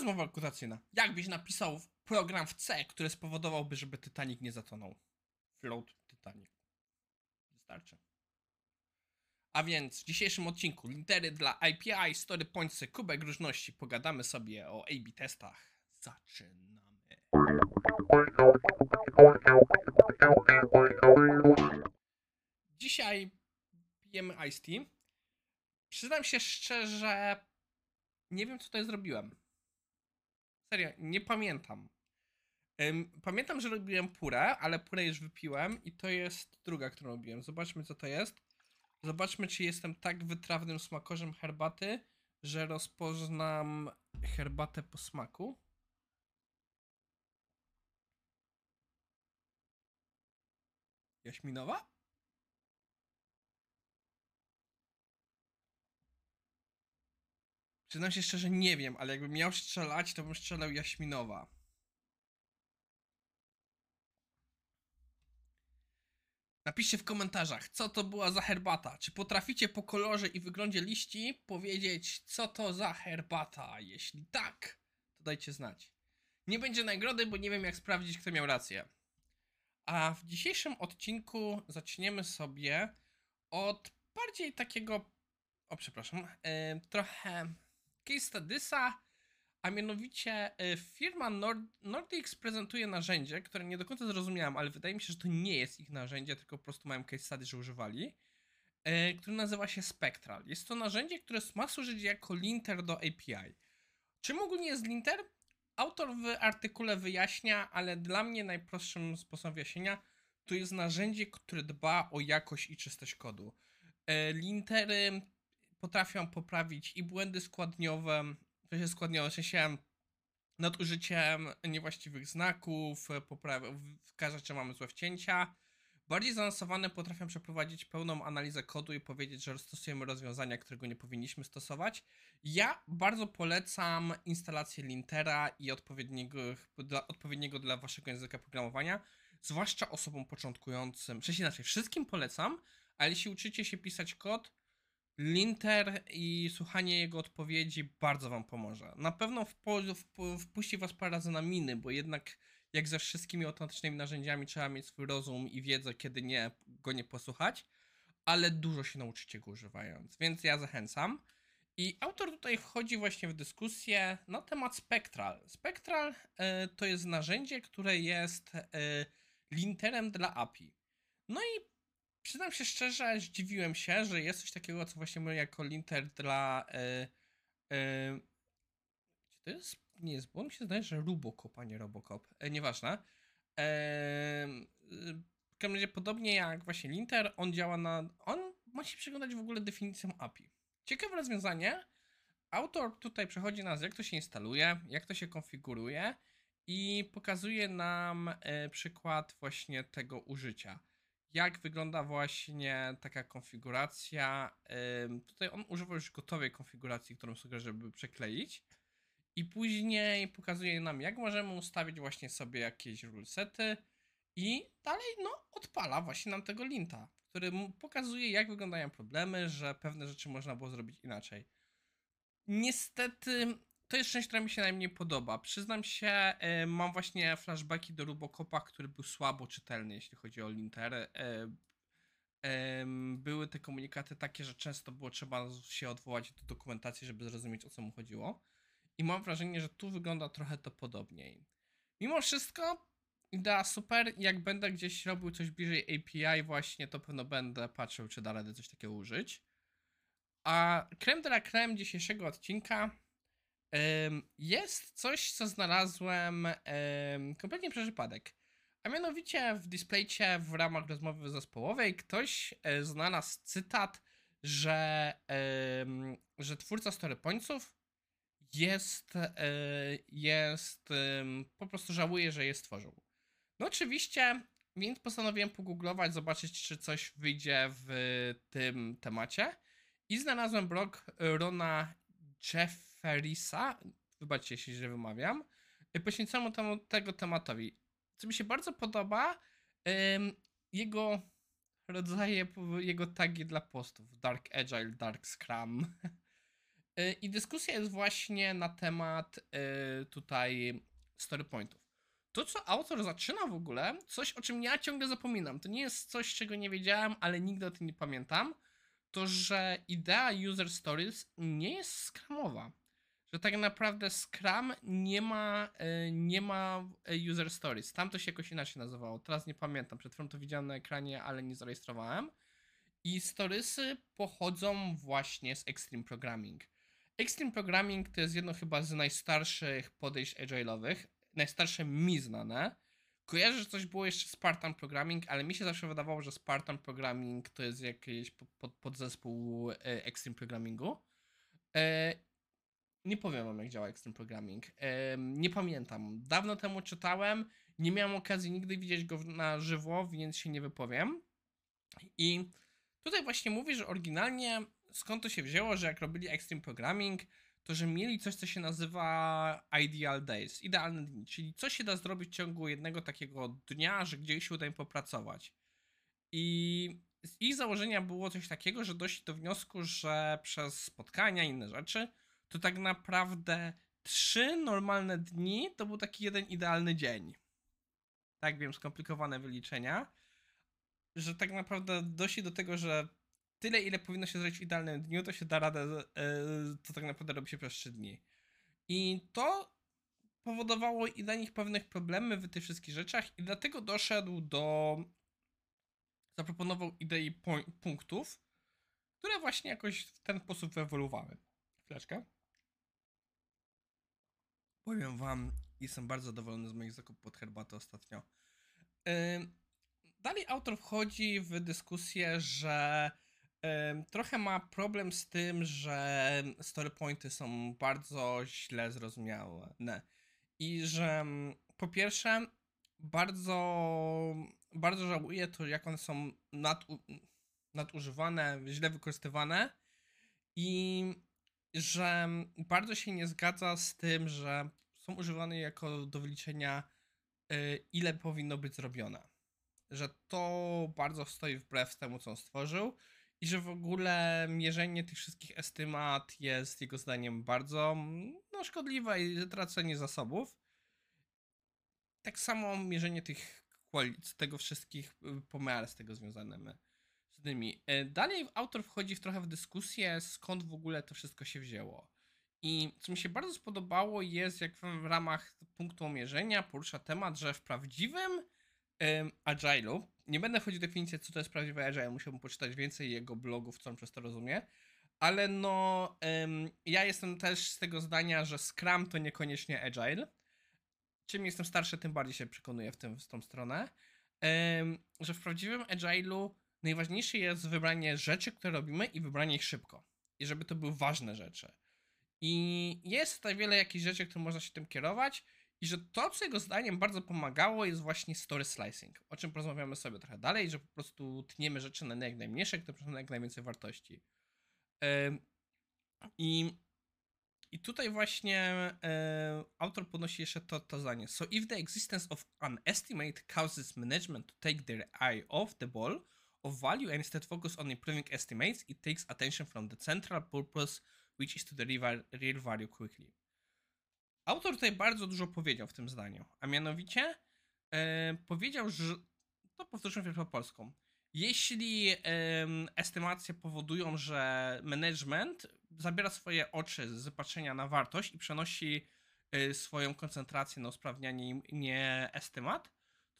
Rozmowa rekrutacyjna. Jak byś napisał program w C, który spowodowałby, żeby Titanic nie zatonął? Float Titanic. Wystarczy. A więc w dzisiejszym odcinku litery dla IPI, story pointsy, kubek różności. Pogadamy sobie o A-B testach. Zaczynamy. Dzisiaj pijemy Ice Tea. Przyznam się szczerze, nie wiem co tutaj zrobiłem. Serio, nie pamiętam. Pamiętam, że robiłem purę, ale purę już wypiłem i to jest druga, którą robiłem. Zobaczmy co to jest. Zobaczmy, czy jestem tak wytrawnym smakorzem herbaty, że rozpoznam herbatę po smaku. Jaśminowa? Przyznam się szczerze, nie wiem, ale jakbym miał strzelać, to bym strzelał jaśminowa. Napiszcie w komentarzach, co to była za herbata. Czy potraficie po kolorze i wyglądzie liści powiedzieć, co to za herbata? Jeśli tak, to dajcie znać. Nie będzie nagrody, bo nie wiem, jak sprawdzić, kto miał rację. A w dzisiejszym odcinku zaczniemy sobie od bardziej takiego. O, przepraszam. e, trochę case studysa, a mianowicie e, firma Nord Nordics prezentuje narzędzie, które nie do końca zrozumiałem, ale wydaje mi się, że to nie jest ich narzędzie, tylko po prostu mają case study, że używali, e, który nazywa się Spectral. Jest to narzędzie, które ma służyć jako linter do API. Czym ogólnie jest linter? Autor w artykule wyjaśnia, ale dla mnie najprostszym sposobem wyjaśnienia to jest narzędzie, które dba o jakość i czystość kodu. E, Lintery potrafią poprawić i błędy składniowe, w sensie składniowe, w sensie nadużyciem niewłaściwych znaków, popraw- wskaże, czy mamy złe wcięcia. Bardziej zaawansowane potrafią przeprowadzić pełną analizę kodu i powiedzieć, że stosujemy rozwiązania, którego nie powinniśmy stosować. Ja bardzo polecam instalację lintera i odpowiedniego dla, odpowiedniego dla waszego języka programowania, zwłaszcza osobom początkującym. Sensie inaczej, wszystkim polecam, ale jeśli uczycie się pisać kod, linter i słuchanie jego odpowiedzi bardzo wam pomoże. Na pewno wpuści was parę razy na miny, bo jednak jak ze wszystkimi automatycznymi narzędziami trzeba mieć swój rozum i wiedzę, kiedy nie, go nie posłuchać, ale dużo się nauczycie go używając, więc ja zachęcam. I autor tutaj wchodzi właśnie w dyskusję na temat Spectral. Spectral e, to jest narzędzie, które jest e, linterem dla API. No i przyznam się szczerze, zdziwiłem się, że jest coś takiego, co właśnie my jako linter dla. E, e, czy to jest. Nie jest, bo mi się zdaje, że Rubocop, a nie Robocop. E, nieważne. E, w każdym razie, podobnie jak właśnie linter, on działa na. On ma się przyglądać w ogóle definicją API. Ciekawe rozwiązanie. Autor tutaj przechodzi nas, jak to się instaluje, jak to się konfiguruje i pokazuje nam e, przykład właśnie tego użycia. Jak wygląda właśnie taka konfiguracja. Tutaj on używa już gotowej konfiguracji, którą sugeruję, żeby przekleić. I później pokazuje nam, jak możemy ustawić właśnie sobie jakieś rulesety i dalej, no, odpala właśnie nam tego linta, który pokazuje, jak wyglądają problemy, że pewne rzeczy można było zrobić inaczej. Niestety, to jest część, która mi się najmniej podoba. Przyznam się, y, mam właśnie flashbacki do Rubocopa, który był słabo czytelny, jeśli chodzi o lintery. Y, em, były te komunikaty takie, że często było trzeba się odwołać do dokumentacji, żeby zrozumieć, o co mu chodziło. I mam wrażenie, że tu wygląda trochę to podobniej. Mimo wszystko, idea super. Jak będę gdzieś robił coś bliżej API, właśnie to pewno będę patrzył, czy da radę coś takiego użyć. A creme de la creme dzisiejszego odcinka jest coś, co znalazłem em, kompletnie przez przypadek. A mianowicie w displaycie w ramach rozmowy zespołowej ktoś e, znalazł cytat, że, że twórca storypointsów jest, e, jest po prostu żałuje, że je stworzył. No oczywiście, więc postanowiłem pogooglować, zobaczyć, czy coś wyjdzie w tym temacie. I znalazłem blog Rona Jefferisa, wybaczcie, jeśli źle wymawiam, poświęcono temu, tego tematowi. Co mi się bardzo podoba, jego rodzaje, jego tagi dla postów. Dark Agile, Dark Scrum. Y, I dyskusja jest właśnie na temat y, tutaj story pointów. To, co autor zaczyna w ogóle, coś o czym ja ciągle zapominam, to nie jest coś, czego nie wiedziałem, ale nigdy o tym nie pamiętam, to że idea user stories nie jest skramowa. Że tak naprawdę Scrum nie ma, y, nie ma y, user stories. Tam to się jakoś inaczej nazywało. Teraz nie pamiętam. Przed chwilą to widziałem na ekranie, ale nie zarejestrowałem. I storiesy pochodzą właśnie z Extreme Programming. Extreme Programming to jest jedno chyba z najstarszych podejść agile'owych. Najstarsze mi znane. Kojarzę, że coś było jeszcze Spartan Programming, ale mi się zawsze wydawało, że Spartan Programming to jest jakiś pod, podzespół e, Extreme Programmingu. Nie powiem wam, jak działa Extreme Programming. Nie pamiętam. Dawno temu czytałem. Nie miałem okazji nigdy widzieć go na żywo, więc się nie wypowiem. I tutaj właśnie mówi, że oryginalnie skąd to się wzięło, że jak robili Extreme Programming, to że mieli coś, co się nazywa Ideal Days, idealne dni, czyli co się da zrobić w ciągu jednego takiego dnia, że gdzieś się uda im popracować. I z ich założenia było coś takiego, że doszli do wniosku, że przez spotkania i inne rzeczy, to tak naprawdę trzy normalne dni to był taki jeden idealny dzień. Tak wiem, skomplikowane wyliczenia, że tak naprawdę doszli do tego, że tyle, ile powinno się zrobić w idealnym dniu, to się da radę, e, to tak naprawdę robi się przez 3 dni. I to powodowało i dla nich pewnych problemy w tych wszystkich rzeczach i dlatego doszedł do zaproponował idei punktów, które właśnie jakoś w ten sposób wyewoluowały. Chwileczkę. Powiem wam, jestem bardzo zadowolony z moich zakupów pod herbatę ostatnio. Dalej autor wchodzi w dyskusję, że trochę ma problem z tym, że story pointy są bardzo źle zrozumiane. I że po pierwsze, bardzo, bardzo żałuję to, jak one są nadu, nadużywane, źle wykorzystywane. I że bardzo się nie zgadza z tym, że są używane jako do wyliczenia, y, ile powinno być zrobione że to bardzo stoi wbrew temu, co on stworzył i że w ogóle mierzenie tych wszystkich estymat jest jego zdaniem bardzo no, szkodliwe i tracenie zasobów. Tak samo mierzenie tych tego wszystkich y, pomiar z tego związanymi Y, Dalej autor wchodzi w trochę w dyskusję, skąd w ogóle to wszystko się wzięło. I co mi się bardzo spodobało jest, jak w ramach punktu mierzenia porusza temat, że w prawdziwym em, Agile'u. Nie będę wchodził w definicję, co to jest prawdziwy Agile, musiałbym poczytać więcej jego blogów, co on przez to rozumie. Ale no, em, ja jestem też z tego zdania, że Scrum to niekoniecznie Agile. Czym jestem starszy, tym bardziej się przekonuję w, tym, w tą stronę. Em, że w prawdziwym Agile'u najważniejsze jest wybranie rzeczy, które robimy i wybranie ich szybko. I żeby to były ważne rzeczy. I jest tutaj wiele jakichś rzeczy, które można się tym kierować. I że to, co jego zdaniem bardzo pomagało, jest właśnie story slicing, o czym porozmawiamy sobie trochę dalej, że po prostu tniemy rzeczy na jak najmniejsze, które przynoszą jak najwięcej wartości. I, I tutaj właśnie autor podnosi jeszcze to, to zdanie. So if the existence of an estimate causes management to take their eye off the ball of value and instead focus on improving estimates, it takes attention from the central purpose, which is to deliver real value quickly. Autor tutaj bardzo dużo powiedział w tym zdaniu, a mianowicie e, powiedział, że to powtórzę po polską. Jeśli em, estymacje powodują, że management zabiera swoje oczy z patrzenia na wartość i przenosi e, swoją koncentrację na usprawnianie nie estymat,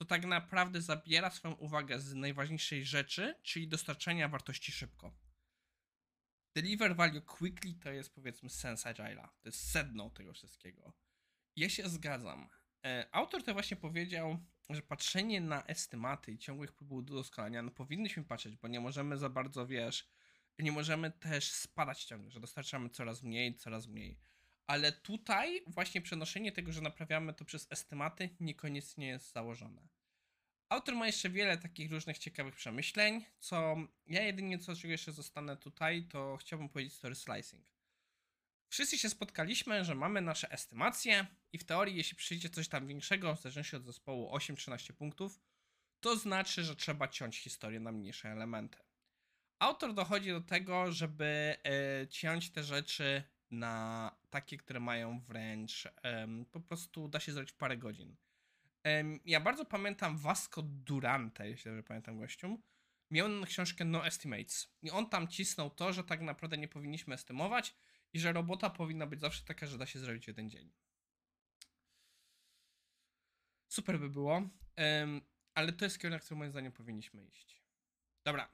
to tak naprawdę zabiera swoją uwagę z najważniejszej rzeczy, czyli dostarczenia wartości szybko. Deliver value quickly to jest powiedzmy sens agile'a. To jest sedno tego wszystkiego. Ja się zgadzam. E, Autor to właśnie powiedział, że patrzenie na estymaty i ciągłych prób udoskonalenia, no powinniśmy patrzeć, bo nie możemy za bardzo, wiesz, nie możemy też spadać ciągle, że dostarczamy coraz mniej, coraz mniej. Ale tutaj właśnie przenoszenie tego, że naprawiamy to przez estymaty, niekoniecznie jest założone. Autor ma jeszcze wiele takich różnych ciekawych przemyśleń, co ja jedynie co czego jeszcze zostanę tutaj, to chciałbym powiedzieć story slicing. Wszyscy się spotkaliśmy, że mamy nasze estymacje i w teorii, jeśli przyjdzie coś tam większego, w zależności od zespołu 8-13 punktów, to znaczy, że trzeba ciąć historię na mniejsze elementy. Autor dochodzi do tego, żeby e, ciąć te rzeczy na takie, które mają wręcz em, po prostu da się zrobić w parę godzin. Em, ja bardzo pamiętam Vasco Durante, jeśli dobrze pamiętam gościu. Miał książkę No Estimates. I on tam cisnął to, że tak naprawdę nie powinniśmy estymować i że robota powinna być zawsze taka, że da się zrobić w jeden dzień. Super by było, em, ale to jest kierunek, który moim zdaniem powinniśmy iść. Dobra,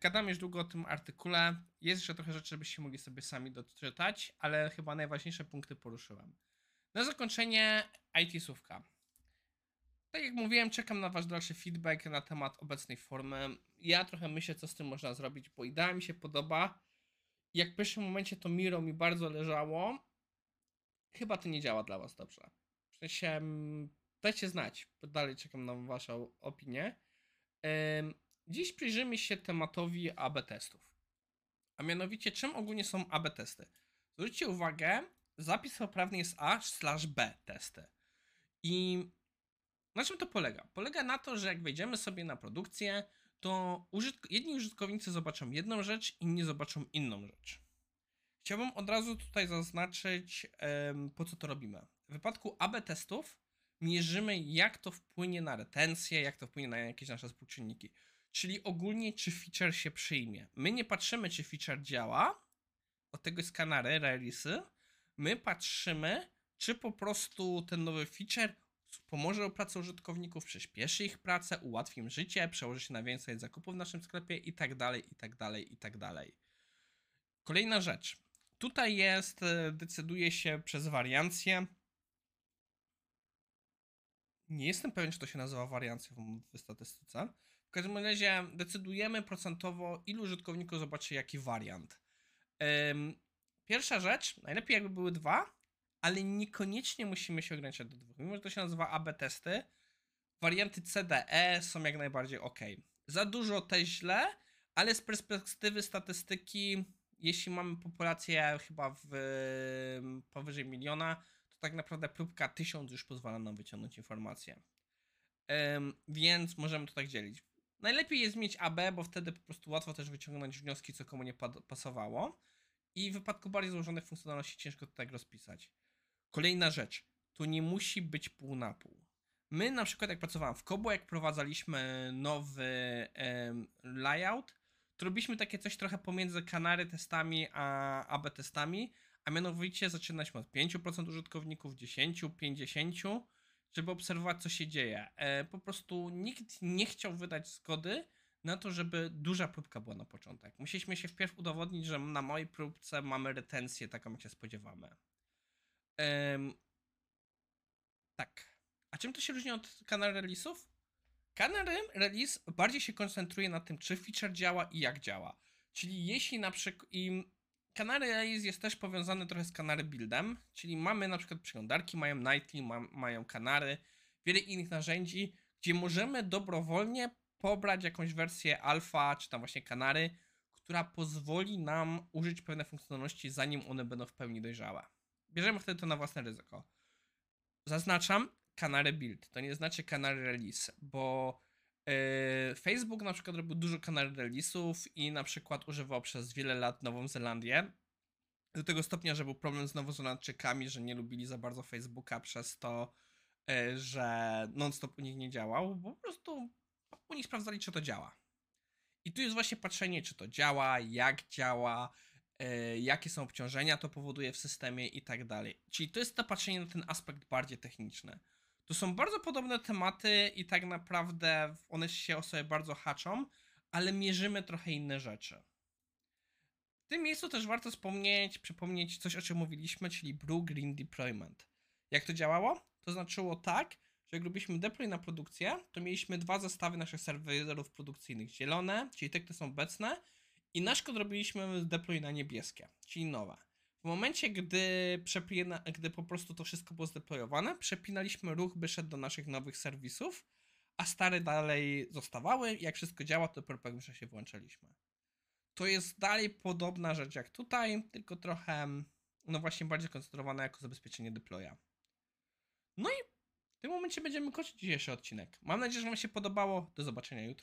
gadam już długo o tym artykule. Jest jeszcze trochę rzeczy, żebyście mogli sobie sami doczytać, ale chyba najważniejsze punkty poruszyłem. Na zakończenie IT-sówka. Tak jak mówiłem, czekam na wasz dalszy feedback na temat obecnej formy. Ja trochę myślę, co z tym można zrobić, bo idea mi się podoba. Jak w pierwszym momencie to Miro mi bardzo leżało, chyba to nie działa dla was dobrze. W sensie, mm, dajcie znać, bo dalej czekam na waszą opinię. Dziś przyjrzymy się tematowi AB testów. A mianowicie, czym ogólnie są AB testy? Zwróćcie uwagę, zapis poprawny jest A slash B testy. I na czym to polega? Polega na to, że jak wejdziemy sobie na produkcję, to użytk- jedni użytkownicy zobaczą jedną rzecz, inni zobaczą inną rzecz. Chciałbym od razu tutaj zaznaczyć, po co to robimy. W wypadku AB testów mierzymy, jak to wpłynie na retencję, jak to wpłynie na jakieś nasze współczynniki. Czyli ogólnie, czy feature się przyjmie. My nie patrzymy, czy feature działa, od tego jest kanary, release'y. My patrzymy, czy po prostu ten nowy feature pomoże pracy użytkowników, przyspieszy ich pracę, ułatwi im życie, przełoży się na więcej zakupów w naszym sklepie i tak dalej, i tak dalej, i tak dalej. Kolejna rzecz. Tutaj jest, e, decyduje się przez wariancję. Nie jestem pewien, czy to się nazywa wariancją w statystyce. W każdym razie decydujemy procentowo, ilu użytkowników zobaczy jaki wariant. Pierwsza rzecz, najlepiej jakby były dwa, ale niekoniecznie musimy się ograniczać do dwóch. Mimo, że to się nazywa AB testy, warianty CDE są jak najbardziej ok. Za dużo też źle, ale z perspektywy statystyki, jeśli mamy populację chyba w powyżej miliona, to tak naprawdę próbka 1000 już pozwala nam wyciągnąć informację. Ym, więc możemy to tak dzielić. Najlepiej jest mieć AB, bo wtedy po prostu łatwo też wyciągnąć wnioski, co komu nie pasowało. I w wypadku bardziej złożonych funkcjonalności ciężko to tak rozpisać. Kolejna rzecz. To nie musi być pół na pół. My na przykład jak pracowałem w Kobo, jak prowadzaliśmy nowy em, layout, to robiliśmy takie coś trochę pomiędzy Canary testami a AB testami, a mianowicie zaczynaliśmy od 5% użytkowników, 10, 50, żeby obserwować co się dzieje. E, po prostu nikt nie chciał wydać zgody na to, żeby duża próbka była na początek. Musieliśmy się wpierw udowodnić, że na mojej próbce mamy retencję taką, jak się spodziewamy. Em, tak. A czym to się różni od kanał release'ów? Kanał release bardziej się koncentruje na tym, czy feature działa i jak działa. Czyli jeśli na przykład. Kanał release jest też powiązany trochę z kanary buildem, czyli mamy na przykład przeglądarki, mają Nightly, ma, mają kanary, wiele innych narzędzi, gdzie możemy dobrowolnie pobrać jakąś wersję alfa, czy tam właśnie kanary, która pozwoli nam użyć pewne funkcjonalności, zanim one będą w pełni dojrzałe. Bierzemy wtedy to na własne ryzyko. Zaznaczam kanary build, to nie znaczy kanary release, bo Facebook na przykład robił dużo kanary release'ów i na przykład używał przez wiele lat Nową Zelandię. Do tego stopnia, że był problem z Nowozelandczykami, że nie lubili za bardzo Facebooka przez to, yy, że non-stop u nich nie działał, bo po prostu u nich sprawdzali, czy to działa. I tu jest właśnie patrzenie, czy to działa, jak działa, e, jakie są obciążenia to powoduje w systemie i tak dalej. Czyli to jest to patrzenie na ten aspekt bardziej techniczny. To są bardzo podobne tematy i tak naprawdę one się o sobie bardzo haczą, ale mierzymy trochę inne rzeczy. W tym miejscu też warto wspomnieć, przypomnieć coś, o czym mówiliśmy, czyli Blue Green Deployment. Jak to działało? To znaczyło tak, że jak robiliśmy deploy na produkcję, to mieliśmy dwa zestawy naszych serwerów produkcyjnych. Zielone, czyli te, które są obecne, i nasz kod robiliśmy deploy na niebieskie, czyli nowe. W momencie, gdy, przepina, gdy po prostu to wszystko było zdeployowane, przepinaliśmy ruch, by szedł do naszych nowych serwisów, a stare dalej zostawały. Jak wszystko działa, to jakimś czasie włączaliśmy. To jest dalej podobna rzecz jak tutaj, tylko trochę, no właśnie bardziej koncentrowana jako zabezpieczenie deploya. No i w tym momencie będziemy kończyć dzisiejszy odcinek. Mam nadzieję, że Wam się podobało. Do zobaczenia jutro.